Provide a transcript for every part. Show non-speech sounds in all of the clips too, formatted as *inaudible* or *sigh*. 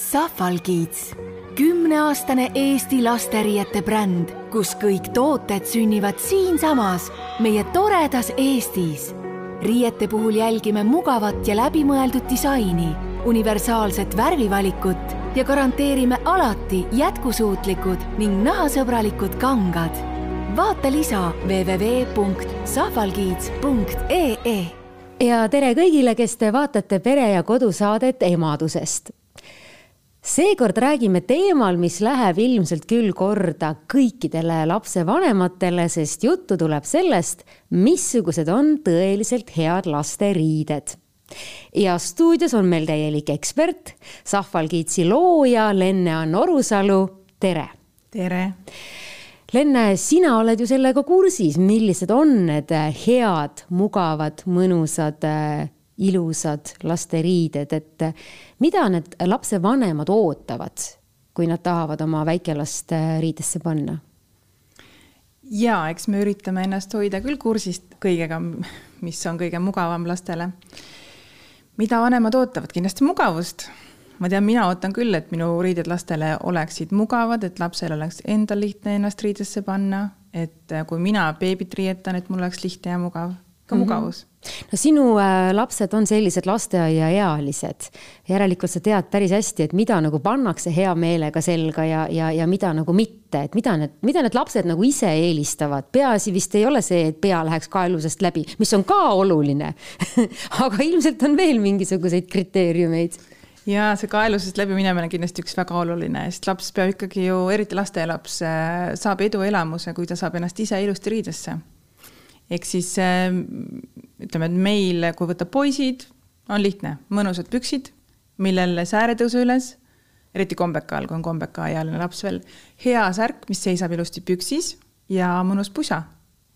Safal-Kids, kümneaastane Eesti lasteriiete bränd, kus kõik tooted sünnivad siinsamas, meie toredas Eestis. riiete puhul jälgime mugavat ja läbimõeldud disaini, universaalset värvivalikut ja garanteerime alati jätkusuutlikud ning nahasõbralikud kangad. vaata lisa www.safalkids.ee ja tere kõigile, kes te vaatate pere ja kodusaadet emadusest seekord räägime teemal, mis läheb ilmselt küll korda kõikidele lapsevanematele, sest juttu tuleb sellest, missugused on tõeliselt head lasteriided. ja stuudios on meil täielik ekspert, Sahval Kiitsi looja Lenne-Ann Orusalu, tere! tere! Lenne, sina oled ju sellega kursis, millised on need head, mugavad, mõnusad ilusad lasteriided, et mida need lapsevanemad ootavad, kui nad tahavad oma väikelast äh, riidesse panna? ja eks me üritame ennast hoida küll kursist kõigega, mis on kõige mugavam lastele. mida vanemad ootavad, kindlasti mugavust. ma tean, mina ootan küll, et minu riided lastele oleksid mugavad, et lapsel oleks endal lihtne ennast riidesse panna, et äh, kui mina beebit riietan, et mul oleks lihtne ja mugav ka mm -hmm. mugavus. no sinu äh, lapsed on sellised lasteaiaealised, järelikult sa tead päris hästi, et mida nagu pannakse hea meelega selga ja, ja, ja mida nagu mitte, et mida need, mida need lapsed nagu ise eelistavad. peaasi vist ei ole see, et pea läheks kaelusest läbi, mis on ka oluline *laughs* aga ilmselt on veel mingisuguseid kriteeriumeid ja see kaelusest läbiminemine on kindlasti üks väga oluline, sest laps peab ikkagi ju, eriti lastelaps, äh, saab eduelamuse, kui ta saab ennast ise ilusti riidesse ehk siis ähm, ütleme, et meil, kui võtta poisid, on lihtne, mõnusad püksid, millel sääre tõusu üles, eriti kombeka all, kui on kombekaealine laps veel, hea särk, mis seisab ilusti püksis ja mõnus pusa.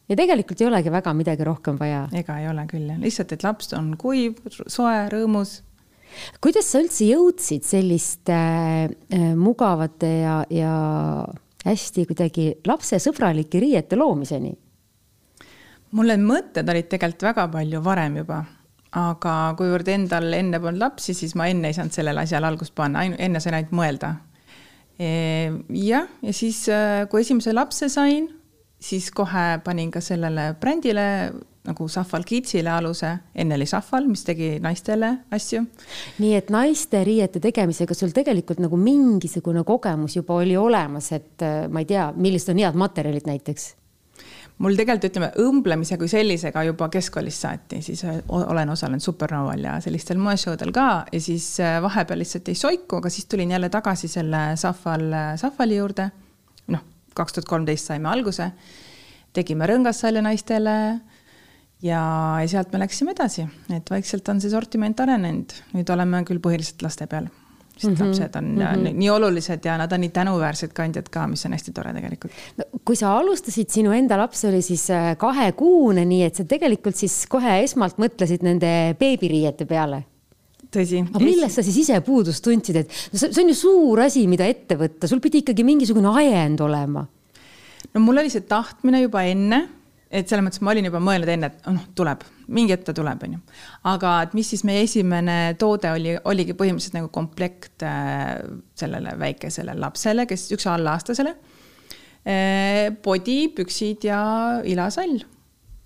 ja tegelikult ei olegi väga midagi rohkem vaja. ega ei ole küll, lihtsalt, et laps on kuiv, soe, rõõmus kuidas sa üldse jõudsid selliste äh, mugavate ja, ja hästi kuidagi lapsesõbralike riiete loomiseni? Mul need mõtted olid tegelikult väga palju varem juba, aga kuivõrd endal enne polnud lapsi, siis ma enne ei saanud sellele asjale algust panna, enne sain ainult mõelda. E, jah, ja siis, äh, kui esimese lapse sain, siis kohe panin ka sellele brändile nagu Sahval Kidsile aluse, enne oli Sahval, mis tegi naistele asju. nii et naiste riiete tegemisega sul tegelikult nagu mingisugune kogemus juba oli olemas, et äh, ma ei tea, millised on head materjalid näiteks mul tegelikult ütleme, õmblemise kui sellisega juba keskkoolist saati, siis olen osalenud Supernoval ja sellistel moeshowdel ka ja siis äh, vahepeal lihtsalt jäi soiku, aga siis tulin jälle tagasi selle Sahval, Sahvali juurde. noh, kaks tuhat kolmteist saime alguse, tegime rõngassalja naistele ja, ja sealt me läksime edasi, et vaikselt on see sortiment arenenud, nüüd oleme küll põhiliselt laste peal sest mm -hmm. lapsed on mm -hmm. nii olulised ja nad on nii tänuväärsed kandjad ka, mis on hästi tore tegelikult no,. kui sa alustasid, sinu enda laps oli siis äh, kahekuune, nii et sa tegelikult siis kohe esmalt mõtlesid nende beebiriiete peale tõsi. aga millest sa siis ise puudust tundsid, et see on ju suur asi, mida ette võtta, sul pidi ikkagi mingisugune ajend olema? no mul oli see tahtmine juba enne et selles mõttes ma olin juba mõelnud enne, et noh, tuleb, mingi hetk ta tuleb, on ju. aga et mis siis meie esimene toode oli, oligi põhimõtteliselt nagu komplekt äh, sellele väikesele lapsele, kes üks allaaastasele. Äh, podi, püksid ja ilasall.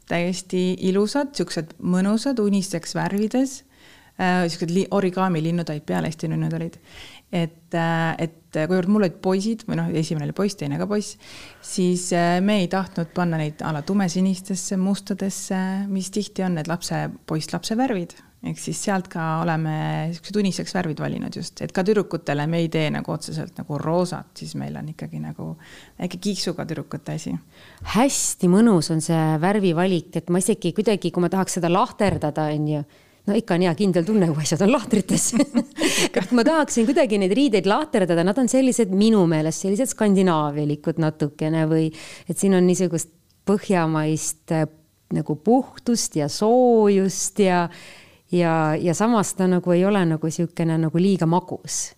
täiesti ilusad, siuksed mõnusad, uniseks värvides. Äh, siuksed origami linnutäid peal, hästi nunnud olid et, äh, et kuivõrd mul olid poisid või noh, esimene oli poiss, teine ka poiss, siis äh, me ei tahtnud panna neid a la tumesinistesse, mustadesse, mis tihti on need lapse, poisslapse värvid. ehk siis sealt ka oleme siuksed uniseks värvid valinud just, et ka tüdrukutele me ei tee nagu otseselt nagu roosat, siis meil on ikkagi nagu väike kiiksuga tüdrukute asi. hästi mõnus on see värvivalik, et ma isegi kuidagi, kui ma tahaks seda lahterdada, on ju no ikka on hea kindel tunne, kui asjad on lahtrites *laughs* et ma tahaksin kuidagi neid riideid lahterdada, nad on sellised minu meelest sellised skandinaavialikud natukene või et siin on niisugust põhjamaist äh, nagu puhtust ja soojust ja ja, ja samas ta nagu ei ole nagu niisugune nagu liiga magus.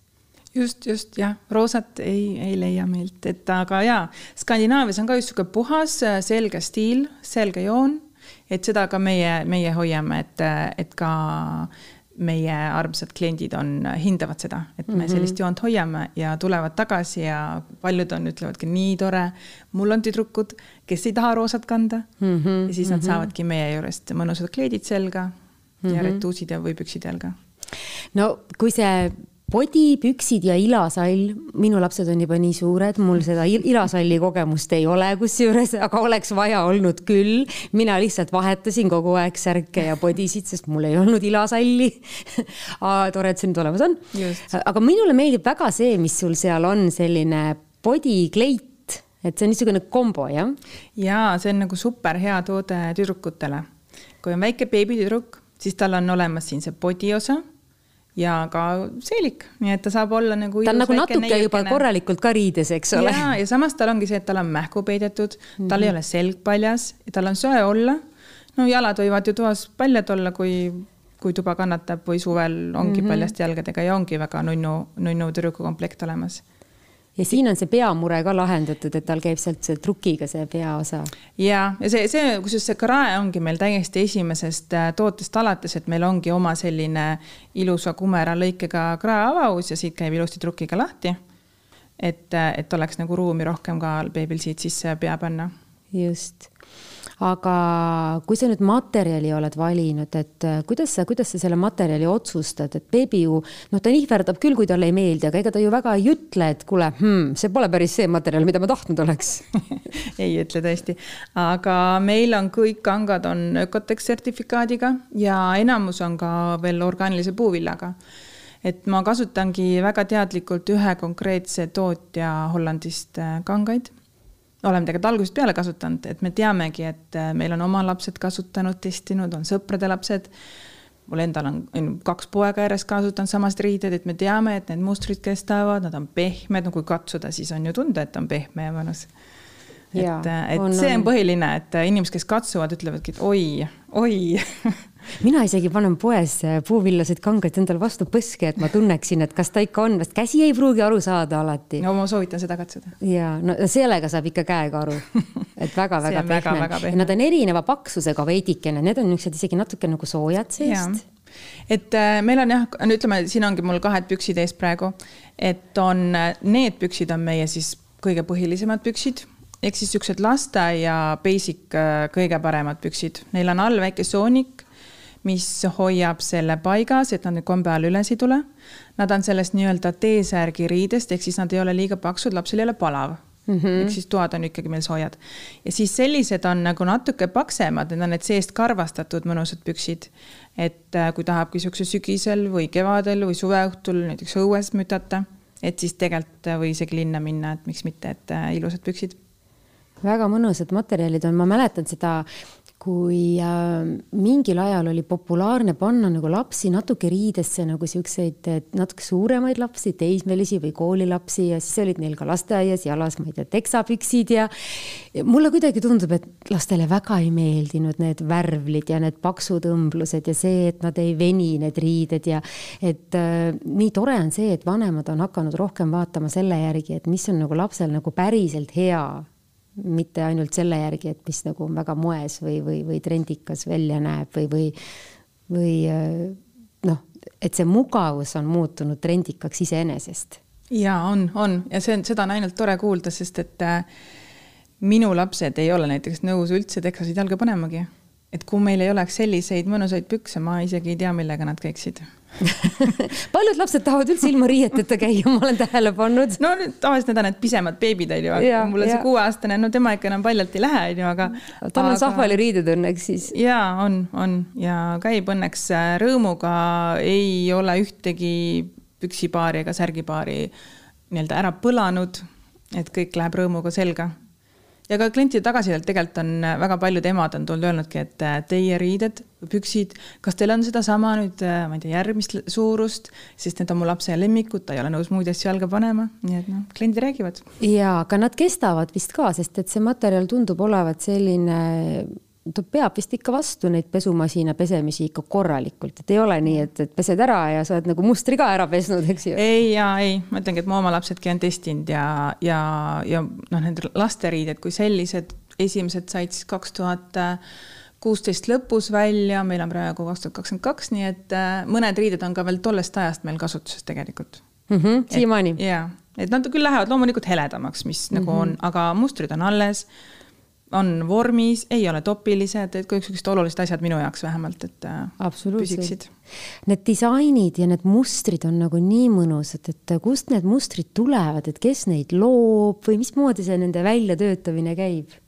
Just, just jah, roosat ei, ei leia meilt, et aga jaa, Skandinaavias on ka just sihuke puhas, selge stiil, selge joon et seda ka meie, meie hoiame, et, et ka meie armsad kliendid on, hindavad seda, et me mm -hmm. sellist joont hoiame ja tulevad tagasi ja paljud on, ütlevadki nii tore. mul on tüdrukud, kes ei taha roosat kanda mm -hmm. ja siis nad mm -hmm. saavadki meie juurest mõnusad kleidid selga mm -hmm. ja mhm. retuusid ja, või püksid jalga. no kui see podi, püksid ja ilasall, minu lapsed on juba nii suured, mul seda ilasalli kogemust ei ole kusjuures, aga oleks vaja olnud küll. mina lihtsalt vahetasin kogu aeg särke ja podisid, sest mul ei olnud ilasalli *laughs* tore, et see nüüd olemas on. aga minule meeldib väga see, mis sul seal on, selline podikleit, et see on niisugune kombo, jah? jaa, see on nagu super hea toode tüdrukutele. kui on väike beebitüdruk, siis tal on olemas siin see podi osa ja ka seelik, nii et ta saab olla nagu. ta on nagu natuke neilkene. juba korralikult ka riides, eks ole. ja, ja samas tal ongi see, et tal on mähku peidetud mm, -hmm. tal ei mhm. ole selg paljas, tal on soe olla. no jalad võivad ju toas paljad olla, kui, kui tuba kannatab või suvel ongi mm -hmm. paljaste jalgadega ja ongi väga nunnu, nunnu tüdrukukomplekt olemas ja siin on see peamure ka lahendatud, et tal käib sealt see trukiga see peaosa. ja, ja see, see, kusjuures see krae ongi meil täiesti esimesest äh, tootest alates, et meil ongi oma selline ilusa kumera lõikega kraeavavus ja siit käib ilusti trukiga lahti. et, äh, et oleks nagu ruumi rohkem ka beebil siit sisse pea panna. just aga kui sa nüüd materjali oled valinud, et äh, kuidas sa, kuidas sa selle materjali otsustad, et beebi ju noh, ta ihverdab küll, kui talle ei meeldi, aga ega ta ju väga ei ütle, et kuule hmm,, see pole päris see materjal, mida ma tahtnud oleks. *laughs* Ei ütle tõesti, aga meil on kõik kangad on Ökotex sertifikaadiga ja enamus on ka veel orgaanilise puuvillaga. Et ma kasutangi väga teadlikult ühe konkreetse tootja Hollandist äh, kangaid oleme tegelikult algusest peale kasutanud, et me teamegi, et äh, meil on oma lapsed kasutanud, testinud, on sõprade lapsed. mul endal on, kaks poega järjest kasutanud samast riided, et me teame, et need mustrid kestavad, nad on pehmed, no kui katsuda, siis on ju tunda, et on pehme ja mõnus. et, äh, et on, see on põhiline, et äh, inimesed, kes katsuvad, ütlevadki, et oi, oi *laughs* mina isegi panen poes äh, puuvillaseid kangaid endale vastu põske, et ma tunneksin, et kas ta ikka on, sest käsi ei pruugi aru saada alati. no ma soovitan seda katsuda. ja no sellega saab ikka käega aru, et väga-väga *laughs* pehme. ja nad on erineva paksusega veidikene, need on niisugused isegi natuke nagu soojad seest et äh, meil on jah, no ütleme, siin ongi mul kahed püksid ees praegu, et on, äh, need püksid on meie siis kõige põhilisemad püksid ehk siis siuksed lasteaia basic kõige paremad püksid, neil on all väike soonik mis hoiab selle paigas, et nad nüüd kombe all üles ei tule. Nad on sellest nii-öelda T-särgi riidest, ehk siis nad ei ole liiga paksud, lapsel ei ole palav mm. -hmm. ehk siis toad on ikkagi meil soojad. ja siis sellised on nagu natuke paksemad, need on need seest karvastatud mõnusad püksid. et äh, kui tahabki siukse sügisel või kevadel või suveõhtul näiteks õues mütata, et siis tegelikult äh, või isegi linna minna, et miks mitte, et äh, ilusad püksid väga mõnusad materjalid on, ma mäletan seda kui äh, mingil ajal oli populaarne panna nagu lapsi natuke riidesse nagu siukseid natuke suuremaid lapsi, teismelisi või koolilapsi ja siis olid neil ka lasteaias jalas, ma ei tea, teksapüksid ja, ja mulle kuidagi tundub, et lastele väga ei meeldinud need värvlid ja need paksud õmblused ja see, et nad ei veni, need riided ja et äh, nii tore on see, et vanemad on hakanud rohkem vaatama selle järgi, et mis on nagu lapsel nagu päriselt hea mitte ainult selle järgi, et mis nagu on väga moes või, või, või trendikas välja näeb või, või, või noh, et see mugavus on muutunud trendikaks iseenesest. ja on, on ja see on, seda on ainult tore kuulda, sest et äh, minu lapsed ei ole näiteks nõus üldse teksasid jalga panemagi. Et kui meil ei oleks selliseid mõnusaid pükse, ma isegi ei tea, millega nad käiksid *laughs* paljud lapsed tahavad üldse ilma riieteta käia, ma olen tähele pannud. no tavaliselt need on need pisemad beebid, onju, aga mul on see kuueaastane, no tema ikka enam paljalt ei lähe, onju, aga. tal on aga... sahvaliriided õnneks siis. ja on, on ja käib õnneks äh, rõõmuga, ei ole ühtegi püksipaari ega särgipaari nii-öelda ära põlanud. et kõik läheb rõõmuga selga ja ka klientide tagasisidet tegelikult on äh, väga paljud emad on tulnud öelnudki, et äh, teie riided, püksid, kas teil on sedasama nüüd, äh, ma ei tea, järgmist suurust, sest need on mu lapse lemmikud, ta ei ole nõus muid asju jalga panema, nii et noh, kliendid räägivad. ja, aga nad kestavad vist ka, sest et see materjal tundub olevat selline ta peab vist ikka vastu neid pesumasina pesemisi ikka korralikult, et ei ole nii, et, et pesed ära ja sa oled nagu mustri ka ära pesnud, eks ju. ei ja ei, ma ütlengi, et mu oma lapsedki on testinud ja, ja, ja noh, need lasteriided kui sellised, esimesed said siis kaks tuhat kuusteist lõpus välja, meil on praegu kaks tuhat kakskümmend kaks, nii et äh, mõned riided on ka veel tollest ajast meil kasutuses tegelikult mm -hmm,. siiamaani? jaa, et nad küll lähevad loomulikult heledamaks, mis mm -hmm. nagu on, mhm. aga mustrid on alles on vormis, ei ole topilised, et kõik sellised olulised asjad minu jaoks vähemalt, et äh, püsiksid. Need disainid ja need mustrid on nagu nii mõnusad, et kust need mustrid tulevad, et kes neid loob või mismoodi see nende väljatöötamine käib?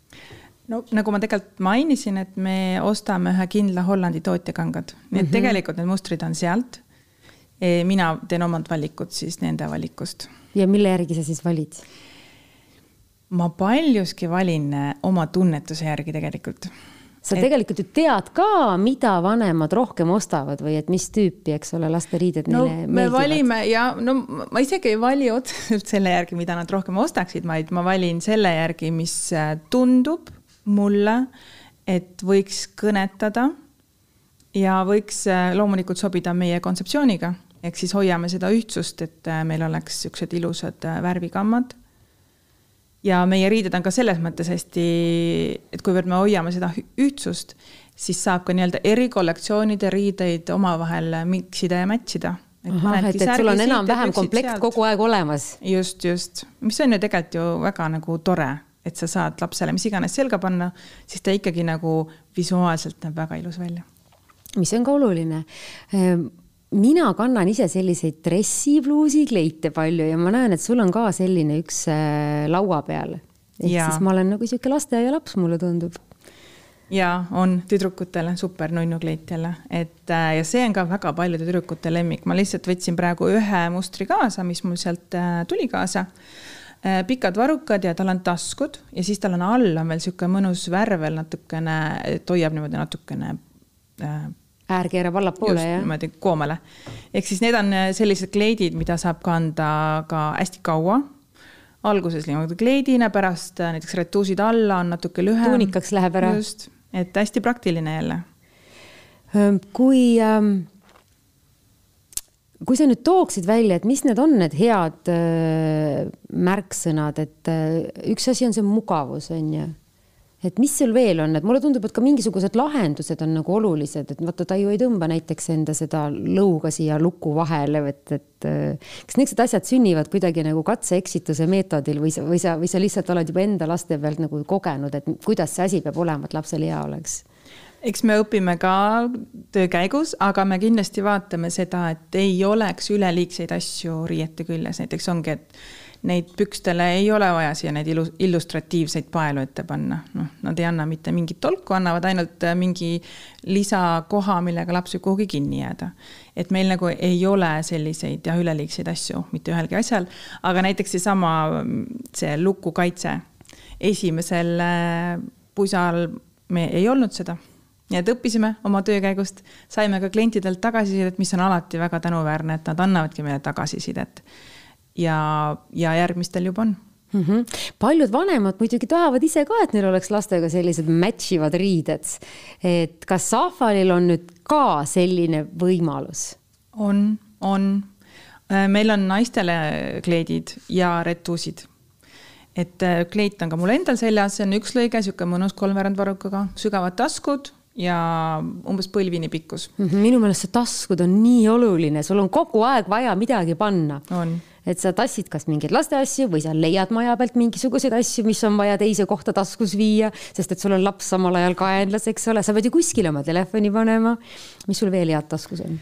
no nagu ma tegelikult mainisin, et me ostame ühe kindla Hollandi tootja kangad, nii et mm -hmm. tegelikult need mustrid on sealt. E, mina teen omad valikud siis nende valikust. ja mille järgi sa siis valid? Ma paljuski valin äh, oma tunnetuse järgi tegelikult. sa et... tegelikult ju tead ka, mida vanemad rohkem ostavad või et mis tüüpi, eks ole, lasteriided no, neile meeldivad? me valime ja no ma isegi ei vali otseselt selle järgi, mida nad rohkem ostaksid, vaid ma valin selle järgi, mis äh, tundub mulle, et võiks kõnetada ja võiks äh, loomulikult sobida meie kontseptsiooniga, ehk siis hoiame seda ühtsust, et meil oleks niisugused ilusad värvikammad ja meie riided on ka selles mõttes hästi, et kuivõrd me hoiame seda ühtsust, siis saab ka nii-öelda erikollektsioonide riideid omavahel mix ida ja match ida. et, et sul on enam-vähem komplekt sealt. kogu aeg olemas. just, just, mis on ju tegelikult ju väga nagu tore, et sa saad lapsele mis iganes selga panna, siis ta ikkagi nagu visuaalselt näeb väga ilus välja. mis on ka oluline mina kannan ise selliseid dressipluusi kleite palju ja ma näen, et sul on ka selline üks äh, laua peal. ehk ja. siis ma olen nagu sihuke lasteaialaps, mulle tundub. ja on tüdrukutele super nunnukleit jälle, et äh, ja see on ka väga paljude tüdrukute lemmik, ma lihtsalt võtsin praegu ühe mustri kaasa, mis mul sealt äh, tuli kaasa pikad varrukad ja tal on taskud ja siis tal on all on veel sihuke mõnus värv veel natukene, et hoiab niimoodi natukene äär keerab allapoole, jah? niimoodi koomale. ehk siis need on äh, sellised kleidid, mida saab kanda ka hästi kaua. alguses niimoodi kleidina, pärast äh, näiteks retuusid alla on natuke lühem. tuunikaks läheb ära. just, et hästi praktiline jälle. kui ähm, kui sa nüüd tooksid välja, et mis need on need head äh, märksõnad, et äh, üks asi on see mugavus, on ju et mis sul veel on, et mulle tundub, et ka mingisugused lahendused on nagu olulised, et vaata, ta ju ei tõmba näiteks enda seda lõuga siia luku vahele, et, et kas niisugused asjad sünnivad kuidagi nagu katse-eksituse meetodil või sa, või sa, või sa lihtsalt oled juba enda laste pealt nagu kogenud, et kuidas see asi peab olema, et lapsel hea oleks? eks me õpime ka töö käigus, aga me kindlasti vaatame seda, et ei oleks üleliigseid asju riiete küljes, näiteks ongi, et neid pükstele ei ole vaja siia neid ilus, illustratiivseid paelu ette panna, noh, nad ei anna mitte mingit tolku, annavad ainult äh, mingi lisakoha, millega laps võib kuhugi kinni jääda. et meil nagu ei ole selliseid jah, üleliigseid asju mitte ühelgi asjal, aga näiteks seesama, see lukukaitse, esimesel äh, pusal me ei olnud seda. nii et õppisime oma töö käigust, saime ka klientidelt tagasisidet, mis on alati väga tänuväärne, et nad annavadki meile tagasisidet ja, ja järgmistel juba on mm. -hmm. paljud vanemad muidugi tahavad ise ka, et neil oleks lastega sellised match ivad riided. et kas Sahvalil on nüüd ka selline võimalus? on, on. Äh, meil on naistele kleidid ja retuusid. et äh, kleit on ka mul endal seljas, see on üks lõige, sihuke mõnus kolmveerandvarrukaga, sügavad taskud ja umbes põlvini pikkus. Mhm, minu meelest see taskud on nii oluline, sul on kogu aeg vaja midagi panna. on et sa tassid kas mingeid lasteasju või sa leiad maja pealt mingisuguseid asju, mis on vaja teise kohta taskus viia, sest et sul on laps samal ajal kaenlas, eks ole, sa pead ju kuskile oma telefoni panema. mis sul veel head taskus on?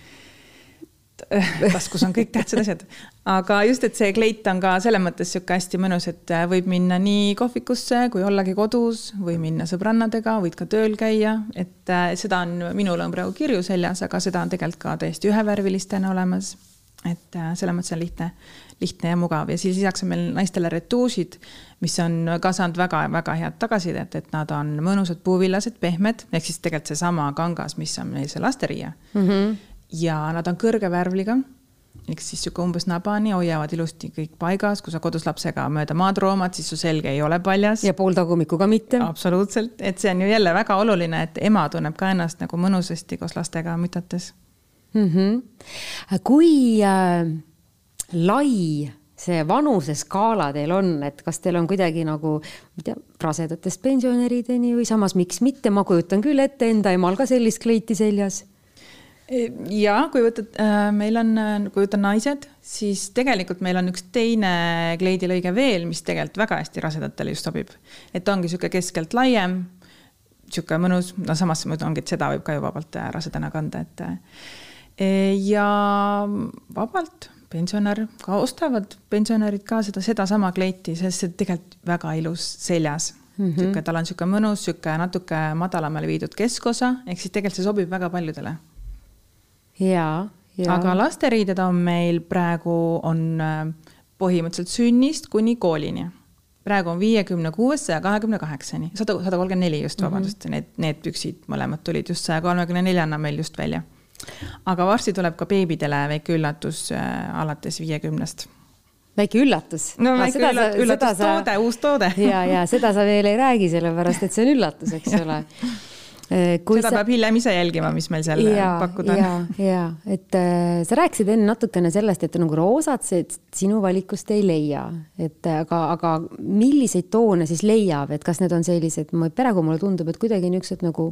*laughs* taskus on kõik tähtsad asjad, aga just, et see kleit on ka selles mõttes sihuke hästi mõnus, et äh, võib minna nii kohvikusse kui ollagi kodus või minna sõbrannadega, võid ka tööl käia, et äh, seda on, minul on praegu kirju seljas, aga seda on tegelikult ka täiesti ühevärvilistena olemas. Et äh, selles mõttes on lihtne lihtne ja mugav ja siis lisaks on meil naistele retuusid, mis on ka saanud väga-väga head tagasisidet, et nad on mõnusad puuvillased, pehmed, ehk siis tegelikult seesama kangas, mis on meil see lasteriie mm. -hmm. ja nad on kõrge värvliga, ehk siis sihuke umbes nabani, hoiavad ilusti kõik paigas, kui sa kodus lapsega mööda maad roomad, siis su selg ei ole paljas. ja pooltagumiku ka mitte. absoluutselt, et see on ju jälle väga oluline, et ema tunneb ka ennast nagu mõnusasti koos lastega mütates mm. -hmm. kui äh lai see vanuseskaala teil on, et kas teil on kuidagi nagu, ma ei tea, rasedatest pensionärideni või samas miks mitte, ma kujutan küll ette enda emal ka sellist kleiti seljas ja kui võtad, äh, meil on, kui võtta naised, siis tegelikult meil on üks teine kleidilõige veel, mis tegelikult väga hästi rasedatele just sobib. et ongi niisugune keskelt laiem, niisugune mõnus, no samas ongi, et seda võib ka ju vabalt äh, rasedana kanda, et. Ja vabalt pensionär, ka ostavad pensionärid ka seda, sedasama kleiti, sest see tegelikult väga ilus seljas mm. -hmm. niisugune, tal on niisugune mõnus, niisugune natuke madalamale viidud keskosa, ehk siis tegelikult see sobib väga paljudele ja, ja. aga lasteriided on meil praegu, on äh, põhimõtteliselt sünnist kuni koolini. praegu on viiekümne kuuest saja kahekümne kaheksani, sada, sada kolmkümmend neli just, mhm. vabandust mm, -hmm. need, need püksid mõlemad tulid just saja kolmekümne neljana meil just välja. Aga varsti tuleb ka beebidele väike üllatus äh, alates viiekümnest väike üllatus. no väike seda, üllatus, üllatustoode, uus toode. *laughs* ja, ja seda sa veel ei räägi, sellepärast et see on üllatus, eks ole *laughs* Äh, seda sa... peab hiljem ise jälgima, mis meil seal ja, pakkuda on. ja, ja et äh, sa rääkisid enne natukene sellest, et nagu roosad sinu valikust ei leia, et aga, aga milliseid toone siis leiab, et kas need on sellised, praegu mulle tundub, et kuidagi niisugused nagu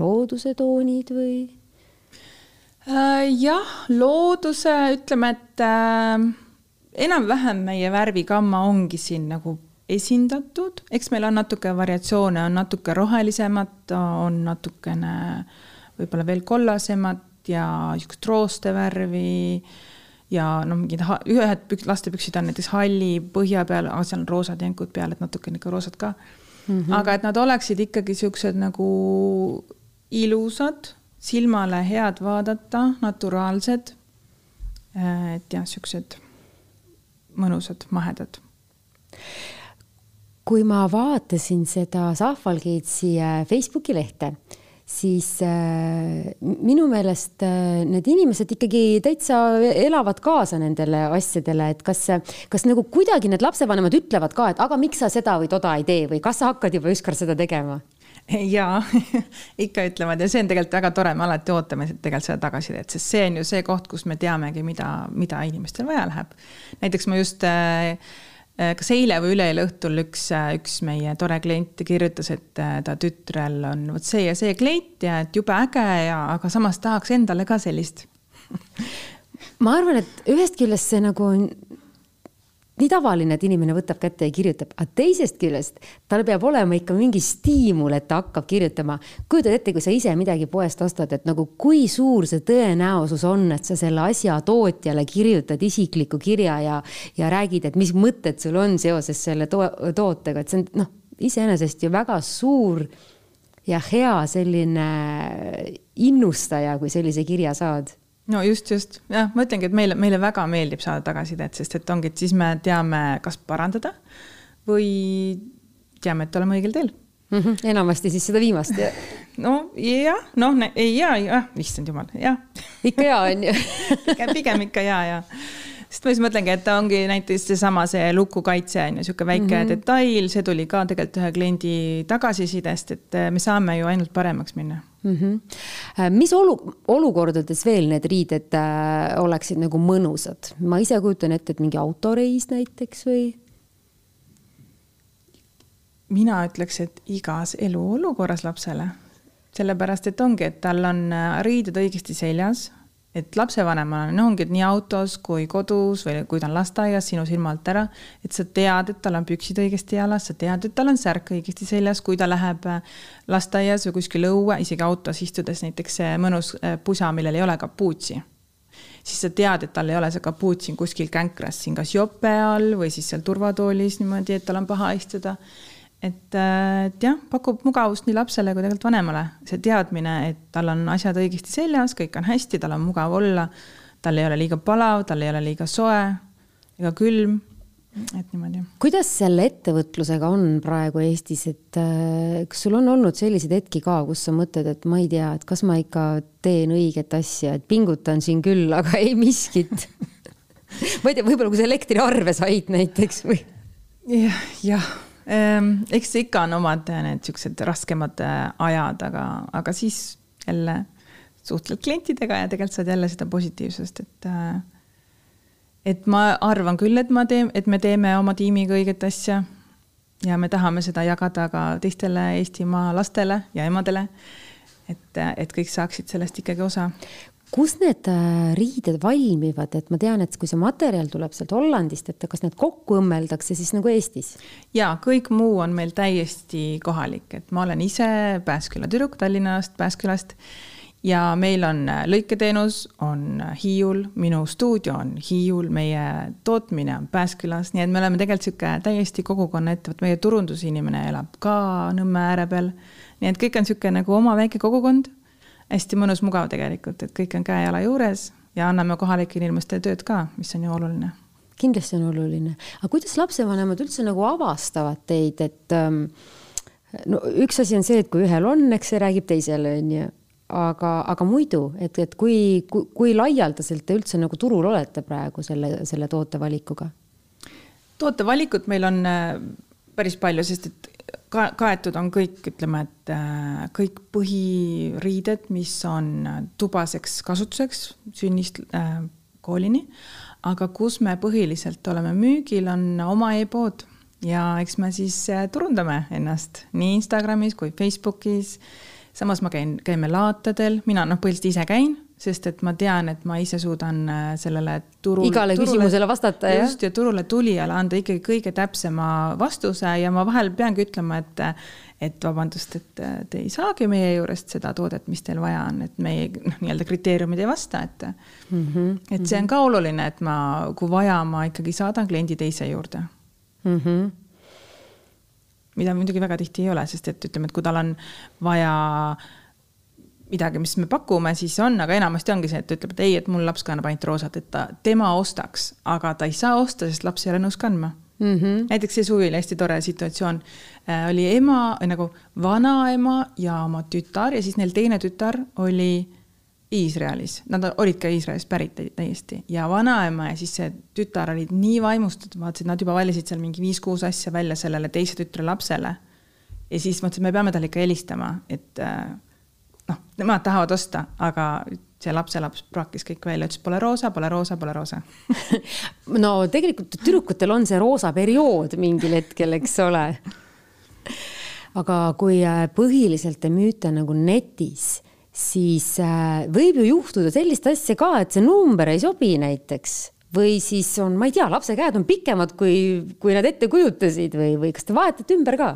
looduse toonid või? Äh, jah, looduse, ütleme, et äh, enam-vähem meie värvigamma ongi siin nagu esindatud, eks meil on natuke variatsioone, on natuke rohelisemat, on natukene võib-olla veel kollasemat ja niisugust roostevärvi ja noh, mingid ühed pük-, lastepüksid on näiteks halli põhja peal, aga seal on roosad jänkud peal, et natukene ikka roosad ka mm. -hmm. aga et nad oleksid ikkagi siuksed nagu ilusad, silmale head vaadata, naturaalsed. et jah, siuksed mõnusad, mahedad kui ma vaatasin seda Zahvalgitsi äh, Facebooki lehte, siis äh, minu meelest äh, need inimesed ikkagi täitsa elavad kaasa nendele asjadele, et kas, kas nagu kuidagi need lapsevanemad ütlevad ka, et aga miks sa seda või toda ei tee või kas sa hakkad juba ükskord seda tegema? *laughs* jaa *laughs* ikka ütlevad ja see on tegelikult väga tore, me alati ootame tegelikult seda tagasisidet, sest see on ju see koht, kus me teamegi, mida, mida inimestel vaja läheb. näiteks ma just äh, kas eile või üleeile õhtul üks, äh, üks meie tore klient kirjutas, et äh, ta tütrel on vot see ja see kleit ja et jube äge ja, aga samas tahaks endale ka sellist *laughs* ma arvan, et ühest küljest see nagu on nii tavaline, et inimene võtab kätte ja kirjutab, aga teisest küljest tal peab olema ikka mingi stiimul, et ta hakkab kirjutama. kujutad ette, kui sa ise midagi poest ostad, et nagu kui suur see tõenäosus on, et sa selle asja tootjale kirjutad isikliku kirja ja, ja räägid, et mis mõtted sul on seoses selle to tootega, et see on noh, iseenesest ju väga suur ja hea selline innustaja, kui sellise kirja saad no just, just jah, ma ütlengi, et meile, meile väga meeldib saada tagasisidet, sest et ongi, et siis me teame, kas parandada või teame, et oleme õigel teel mm. -hmm. enamasti siis seda viimast ja. no jah, noh, ei ja, jah, issand jumal, jah. ikka ja on ju *laughs* pigem, pigem ikka ja, ja sest ma siis mõtlengi, et ta ongi näiteks seesama see lukukaitse on ju sihuke väike mm -hmm. detail, see tuli ka tegelikult ühe kliendi tagasisidest, et me saame ju ainult paremaks minna mm. -hmm. mis olu-, olukordades veel need riided äh, oleksid nagu mõnusad? ma ise kujutan ette, et mingi autoreis näiteks või? mina ütleks, et igas eluolukorras lapsele, sellepärast et ongi, et tal on äh, riided õigesti seljas et lapsevanemana, no ongi, et nii autos kui kodus või kui ta on lasteaias sinu silma alt ära, et sa tead, et tal on püksid õigesti jalas, sa tead, et tal on särk õigesti seljas, kui ta läheb äh, lasteaias või kuskil õue, isegi autos istudes näiteks see mõnus äh, pusa, millel ei ole kapuutsi. siis sa tead, et tal ei ole see kapuut siin kuskil känkras siin kas jope all või siis seal turvatoolis niimoodi, et tal on paha istuda et, et jah, pakub mugavust nii lapsele kui tegelikult vanemale, see teadmine, et tal on asjad õigesti seljas, kõik on hästi, tal on mugav olla, tal ei ole liiga palav, tal ei ole liiga soe ega külm, et niimoodi. kuidas selle ettevõtlusega on praegu Eestis, et äh, kas sul on olnud selliseid hetki ka, kus sa mõtled, et ma ei tea, et kas ma ikka teen õiget asja, et pingutan siin küll, aga ei miskit *laughs* ma ei tea, võib-olla kui sa elektriarve said näiteks või ja,? jah, jah eks ikka on omad äh, need siuksed raskemad äh, ajad, aga, aga siis jälle suhtled klientidega ja tegelikult saad jälle seda positiivsust, et äh, et ma arvan küll, et ma teen, et me teeme oma tiimiga õiget asja. ja me tahame seda jagada ka teistele Eestimaa lastele ja emadele. et, et kõik saaksid sellest ikkagi osa kus need äh, riided valmivad, et ma tean, et kui see materjal tuleb sealt Hollandist, et kas need kokku õmmeldakse siis nagu Eestis? ja kõik muu on meil täiesti kohalik, et ma olen ise Pääsküla tüdruk Tallinnast, Pääskülast ja meil on äh, lõiketeenus, on äh, Hiiul, minu stuudio on Hiiul, meie tootmine on Pääskülas, nii et me oleme tegelikult niisugune täiesti kogukonna ettevõte, meie turundusinimene elab ka Nõmme ääre peal. nii et kõik on niisugune nagu oma väike kogukond hästi mõnus, mugav tegelikult, et kõik on käe-jala juures ja anname kohalikele inimestele tööd ka, mis on ju oluline. kindlasti on oluline, aga kuidas lapsevanemad üldse nagu avastavad teid, et ähm, no üks asi on see, et kui ühel on, eks see räägib teisele, on ju aga, aga muidu, et, et kui, kui, kui laialdaselt te üldse nagu turul olete praegu selle, selle tootevalikuga? tootevalikut meil on äh, päris palju, sest et ka kaetud on kõik, ütleme, et äh, kõik põhiriided, mis on tubaseks kasutuseks sünnist äh, koolini. aga kus me põhiliselt oleme müügil, on oma e-pood ja eks me siis äh, turundame ennast nii Instagramis kui Facebookis. samas ma käin, käime laatadel, mina noh, põhiliselt ise käin sest et ma tean, et ma ise suudan äh, sellele turul. igale turule, küsimusele vastata, jah? just, ja turule tulijale anda ikkagi kõige täpsema vastuse ja ma vahel peangi ütlema, et, et vabandust, et te ei saagi meie juurest seda toodet, mis teil vaja on, et meie noh, nii-öelda kriteeriumid ei vasta, et mm. -hmm, et see on ka oluline, et ma, kui vaja, ma ikkagi saadan kliendi teise juurde mm. -hmm mida muidugi väga tihti ei ole, sest et ütleme, et kui tal on vaja äh, midagi, mis me pakume, siis on, aga enamasti ongi see, et ta ütleb, et ei, et mul laps kannab ainult roosat, et ta, tema ostaks, aga ta ei saa osta, sest laps ei ole nõus kandma mm. -hmm. näiteks see suvi oli hästi tore situatsioon äh,. oli ema nagu vanaema ja oma tütar ja siis neil teine tütar oli Iisraelis, nad olid ka Iisraelist pärit täiesti ja vanaema ja siis see tütar olid nii vaimustatud, vaatasid, nad juba valisid seal mingi viis-kuus asja välja sellele teise tütre lapsele. ja siis mõtlesid, me peame talle ikka helistama, et äh, noh, nemad tahavad osta, aga see lapselaps praakis kõik välja, ütles pole roosa, pole roosa, pole roosa *laughs* no tegelikult tüdrukutel on see roosa periood mingil hetkel, eks ole. aga kui äh, põhiliselt te müüte nagu netis, siis äh, võib ju juhtuda sellist asja ka, et see number ei sobi näiteks või siis on, ma ei tea, lapse käed on pikemad, kui, kui nad ette kujutasid või, või kas te vahetate ümber ka?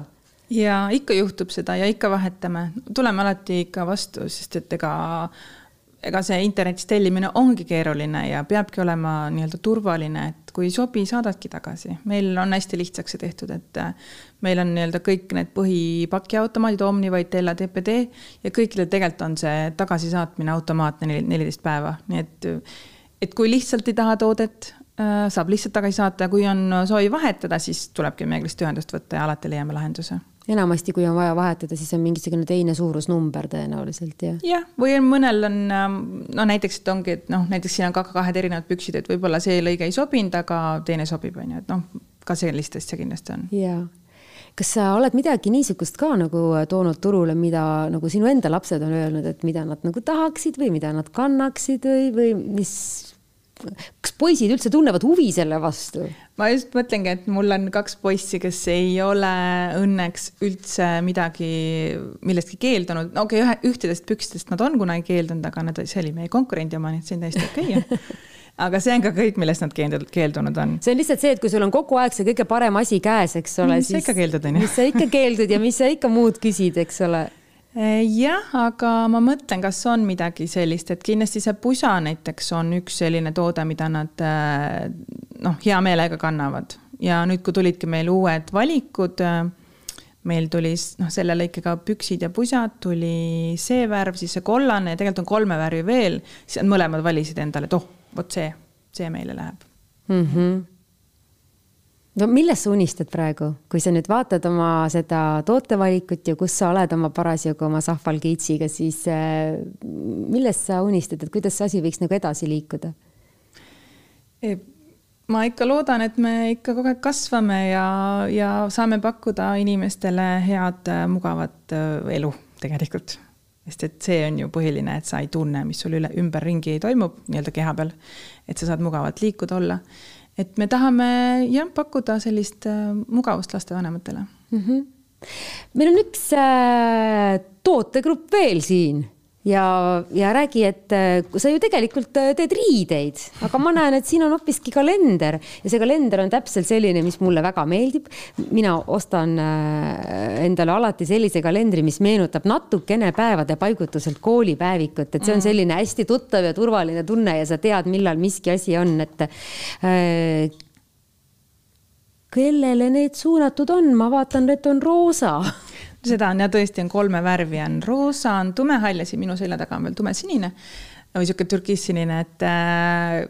Ja ikka juhtub seda ja ikka vahetame, tuleme alati ikka vastu, sest et ega ega see internetis tellimine ongi keeruline ja peabki olema nii-öelda turvaline, et kui ei sobi, saadadki tagasi. meil on hästi lihtsaks see tehtud, et äh, meil on nii-öelda kõik need põhipakiautomaadid, Omniva, Itella, TPD ja kõikidel tegelikult on see tagasisaatmine automaatne neliteist päeva, nii et et kui lihtsalt ei taha toodet, äh, saab lihtsalt tagasi saata ja kui on soovi vahetada, siis tulebki meiega ühendust võtta ja alati leiame lahenduse enamasti, kui on vaja vahetada, siis on mingisugune teine suurusnumber tõenäoliselt, jah? jah, või mõnel on ähm, no näiteks, et ongi, et noh, näiteks siin on ka kahed erinevad püksid, et võib-olla see lõige ei sobinud, aga teine sobib, on ju, et noh, ka sellist asja kindlasti on. jaa kas sa oled midagi niisugust ka nagu toonud turule, mida nagu sinu enda lapsed on öelnud, et mida nad nagu tahaksid või mida nad kannaksid või, või mis kas poisid üldse tunnevad huvi selle vastu? ma just mõtlengi, et mul on kaks poissi, kes ei ole õnneks üldse midagi, millestki keeldunud, no okei okay,, ühe, ühtedest pükstest nad on kunagi keeldunud, aga nad, see oli meie konkurendi oma, nii et see on täiesti okei okay. *laughs* aga see on ka kõik, millest nad keeldunud on. see on lihtsalt see, et kui sul on kogu aeg see kõige parem asi käes, eks ole. mis siis, sa ikka keeldud, on ju. mis sa ikka keeldud ja mis sa ikka muud küsid, eks ole jah, aga ma mõtlen, kas on midagi sellist, et kindlasti see pusa näiteks on üks selline toode, mida nad eh, noh, hea meelega kannavad. Ja nüüd, kui tulidki meil uued valikud, eh, meil tuli noh, selle lõikega püksid ja pusad, tuli see värv, siis see kollane ja tegelikult on kolme värvi veel, siis nad mõlemad valisid endale, et oh, vot see, see meile läheb. Mm. -hmm no millest sa unistad praegu, kui sa nüüd vaatad oma seda tootevalikut ja kus sa oled oma parasjagu oma Sahval Gatesiga, siis äh, millest sa unistad, et kuidas see asi võiks nagu edasi liikuda? ma ikka loodan, et me ikka kogu aeg kasvame ja, ja saame pakkuda inimestele head, mugavat äh, elu tegelikult. sest et see on ju põhiline, et sa ei tunne, mis sul üle, ümberringi toimub nii-öelda keha peal. et sa saad mugavalt liikuda olla. Et me tahame jah, pakkuda sellist äh, mugavust lastevanematele mm. -hmm. meil on üks äh, tootegrupp veel siin ja, ja räägi, et äh, sa ju tegelikult äh, teed riideid, aga ma näen, et siin on hoopiski kalender ja see kalender on täpselt selline, mis mulle väga meeldib. mina ostan äh, endale alati sellise kalendri, mis meenutab natukene päevade paigutuselt koolipäevikut, et see on mm. selline hästi tuttav ja turvaline tunne ja sa tead, millal miski asi on, et äh, kellele need suunatud on, ma vaatan, et on roosa *laughs* seda on ja tõesti on kolme värvi, on roosa, on tumehall ja siin minu selja taga on veel tumesinine või sihuke türkiissinine, et äh,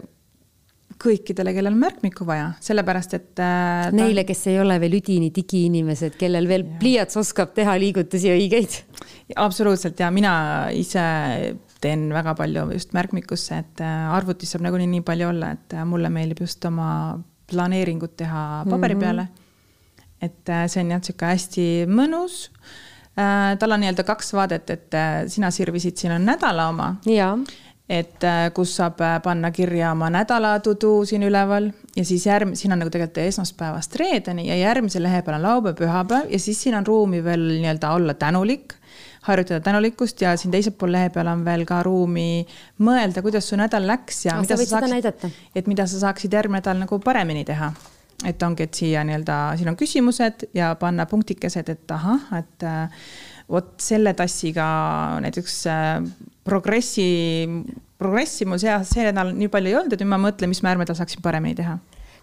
kõikidele, kellel on märkmikku vaja, sellepärast et äh,. Neile, kes ei ole veel üdini digiinimesed, kellel veel ja. pliiats oskab teha liigutusi õigeid. absoluutselt ja mina ise teen väga palju just märkmikusse, et äh, arvutis saab nagunii nii palju olla, et äh, mulle meeldib just oma planeeringut teha paberi mm -hmm. Et äh, see on jah, niisugune hästi mõnus. Äh, tal on nii-öelda kaks vaadet, et äh, sina sirvisid, siin on nädala oma. et kus saab panna kirja oma nädala to do siin üleval ja siis järg-, siin on nagu tegelikult esmaspäevast reedeni ja järgmise lehe peal on laupäev, pühapäev ja siis siin on ruumi veel nii-öelda olla tänulik harjutada tänulikkust ja siin teisel pool lehe peal on veel ka ruumi mõelda, kuidas su nädal läks ja. mida sa saaksid, et mida sa saaksid järgmine nädal nagu paremini teha et ongi, et siia nii-öelda, siin on küsimused ja panna punktikesed, et ahah, et äh, vot selle tassiga näiteks äh, progressi, progressi mul see, see nädal nii palju ei olnud, et nüüd ma mõtlen, mis järgmine nädal saaksin paremini teha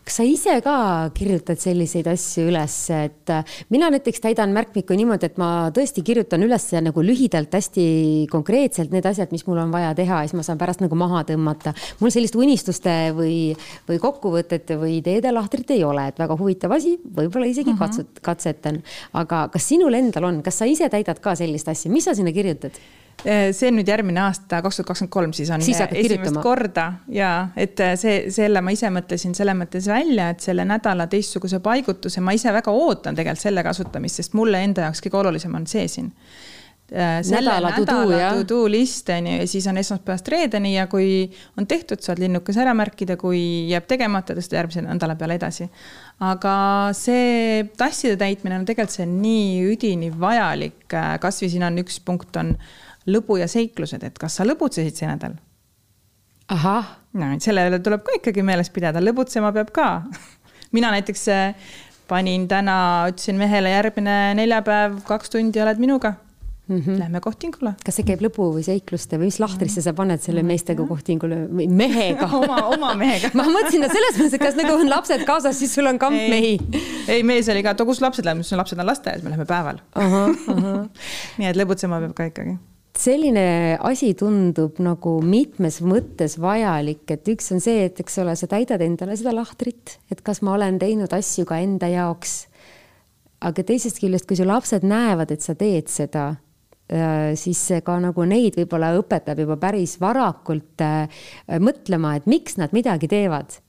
kas sa ise ka kirjutad selliseid asju üles, et äh, mina näiteks täidan märkmikku niimoodi, et ma tõesti kirjutan üles nagu lühidalt, hästi konkreetselt need asjad, mis mul on vaja teha ja siis ma saan pärast nagu maha tõmmata. mul sellist unistuste või, või kokkuvõtete või ideede lahtrit ei ole, et väga huvitav asi, võib-olla isegi mhm. -huh. katsut-, katsetan. aga kas sinul endal on, kas sa ise täidad ka sellist asja, mis sa sinna kirjutad? Eh, see on nüüd järgmine aasta, kaks tuhat kakskümmend kolm, siis on siis esimest kirjutama. korda ja et eh, see, selle ma ise mõtlesin selles mõttes välja, et selle nädala teistsuguse paigutuse ma ise väga ootan tegelikult selle kasutamist, sest mulle enda jaoks kõige olulisem on see siin nädala to-do list on ju ja siis on esmaspäevast reedeni ja kui on tehtud, saad linnukese ära märkida, kui jääb tegemata, tõstad järgmise nädala peale edasi. aga see tasside täitmine on tegelikult see nii üdini vajalik, kasvõi siin on üks punkt on lõbu ja seiklused, et kas sa lõbutsesid see nädal? ahah. no selle üle tuleb ka ikkagi meeles pidada, lõbutsema peab ka *laughs* mina näiteks äh, panin täna, ütlesin mehele järgmine neljapäev kaks tundi oled minuga mm. -hmm. Lähme kohtingule. kas see käib lõbu või seikluste või mis lahtrisse sa paned selle meestega kohtingule või mehega *laughs* oma, oma mehega ma mõtlesin, et selles mõttes, et kas nagu on lapsed kaasas, siis sul on kamp ei, mehi. ei, mees oli ka, et kus lapsed lähevad, ma ütlesin, lapsed on lasteaias, me läheme päeval. *laughs* nii et lõbutsema peab ka ikkagi selline asi tundub nagu mitmes mõttes vajalik, et üks on see, et eks ole, sa täidad endale seda lahtrit, et kas ma olen teinud asju ka enda jaoks. aga teisest küljest, kui su lapsed näevad, et sa teed seda, äh, siis see ka nagu neid võib-olla õpetab juba päris varakult äh, mõtlema, et miks nad midagi teevad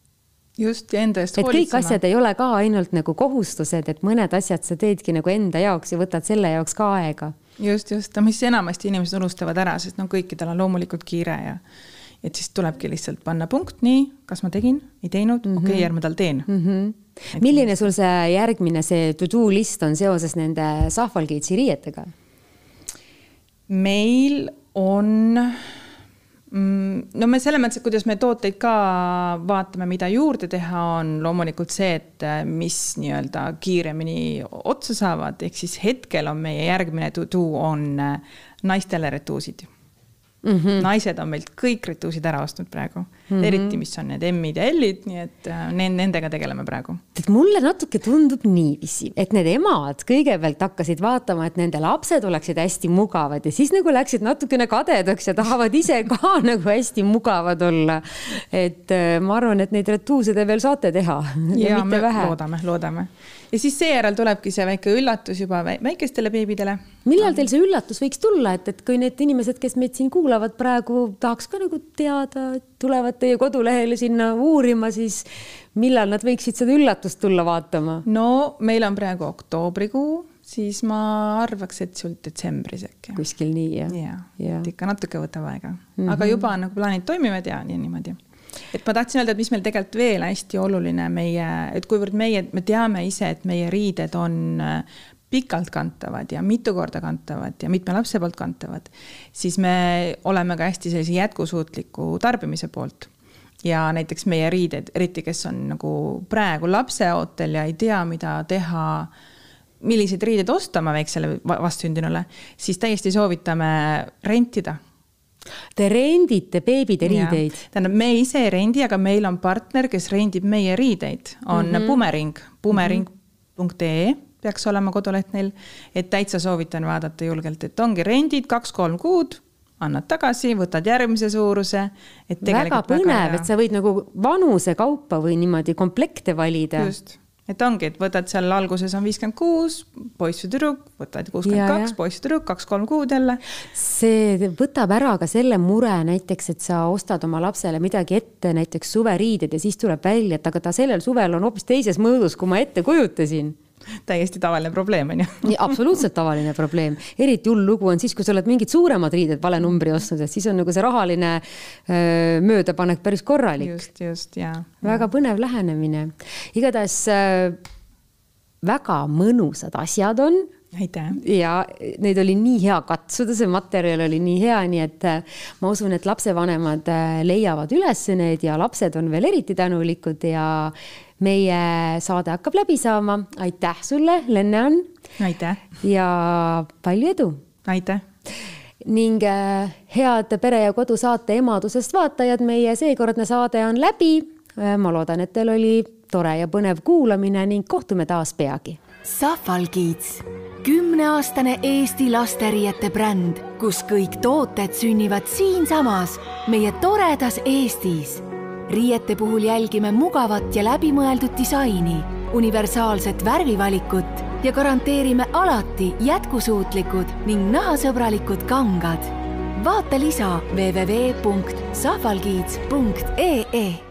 just, ja enda eest hoolitsema. kõik asjad ei ole ka ainult nagu kohustused, et mõned asjad sa teedki nagu enda jaoks ja võtad selle jaoks ka aega just, just, mis enamasti inimesed unustavad ära, sest no kõikidel on loomulikult kiire ja et siis tulebki lihtsalt panna punkt, nii, kas ma tegin, ei teinud mm -hmm., okei okay,, järgmine nädal teen mm. -hmm. milline sul see järgmine, see to-do list on seoses nende Sahvalgate'i riietega? meil on Mm, no me selles mõttes, et kuidas me tooteid ka vaatame, mida juurde teha, on loomulikult see, et äh, mis nii-öelda kiiremini otsa saavad, ehk siis hetkel on meie järgmine to-do on äh, naistele retuusid mm. -hmm. naised on meilt kõik retuusid ära ostnud praegu mm, -hmm. eriti, mis on need M-id ja L-id, nii et äh, nendega tegeleme praegu. et mulle natuke tundub niiviisi, et need emad kõigepealt hakkasid vaatama, et nende lapsed oleksid hästi mugavad ja siis nagu läksid natukene kadedaks ja tahavad ise *laughs* ka nagu hästi mugavad olla. et äh, ma arvan, et neid retuuse te veel saate teha. *laughs* ja, ja me vähe. loodame, loodame ja siis seejärel tulebki see väike üllatus juba väikestele beebidele. millal teil see üllatus võiks tulla, et, et kui need inimesed, kes meid siin kuulavad praegu, tahaks ka nagu teada, tulevad teie kodulehele sinna uurima, siis millal nad võiksid seda üllatust tulla vaatama? no meil on praegu oktoobrikuu, siis ma arvaks, et sul detsembris äkki. kuskil nii jah? jah ja., et ikka natuke võtab aega mm, -hmm. aga juba nagu plaanid toimivad ja nii niimoodi. et ma tahtsin öelda, et mis meil tegelikult veel hästi oluline meie, et kuivõrd meie, me teame ise, et meie riided on pikalt kantavad ja mitu korda kantavad ja mitme lapse poolt kantavad, siis me oleme ka hästi sellise jätkusuutliku tarbimise poolt ja näiteks meie riided, eriti kes on nagu praegu lapseootel ja ei tea, mida teha milliseid riideid osta oma väiksele vastsündinule, siis täiesti soovitame rentida. Te rendite beebide riideid? tähendab, me ise ei rendi, aga meil on partner, kes rendib meie riideid, on mm -hmm. Bumering, bumering.ee peaks olema koduleht neil, et täitsa soovitan vaadata julgelt, et ongi rendid kaks-kolm kuud annad tagasi, võtad järgmise suuruse. väga põnev, et sa võid nagu vanuse kaupa või niimoodi komplekte valida. just et ongi, et võtad seal alguses on viiskümmend kuus, poiss või tüdruk, võtad kuuskümmend kaks, poiss, tüdruk, kaks-kolm kuud jälle. see võtab ära ka selle mure näiteks, et sa ostad oma lapsele midagi ette, näiteks suveriided ja siis tuleb välja, et aga ta sellel suvel on hoopis teises mõõdus, kui ma ette kujutasin täiesti tavaline probleem on ju. absoluutselt tavaline probleem, eriti hull lugu on siis, kui sa oled mingid suuremad riided vale numbri ostnud, et siis on nagu see rahaline öö, möödapanek päris korralik. just, just ja. väga põnev lähenemine, igatahes väga mõnusad asjad on aitäh! ja neid oli nii hea katsuda, see materjal oli nii hea, nii et ma usun, et lapsevanemad leiavad üles need ja lapsed on veel eriti tänulikud ja meie saade hakkab läbi saama. aitäh sulle, Lenne-Ann. aitäh. ja palju edu. aitäh ning äh, head Pere ja Kodu saate emadusest vaatajad, meie seekordne saade on läbi. Äh, ma loodan, et teil oli tore ja põnev kuulamine ning kohtume taas peagi. Safalkids, kümneaastane Eesti lasteriiete bränd, kus kõik tooted sünnivad siinsamas meie toredas Eestis riiete puhul jälgime mugavat ja läbimõeldud disaini, universaalset värvivalikut ja garanteerime alati jätkusuutlikud ning nahasõbralikud kangad. vaata lisa www.sahvalkiits.ee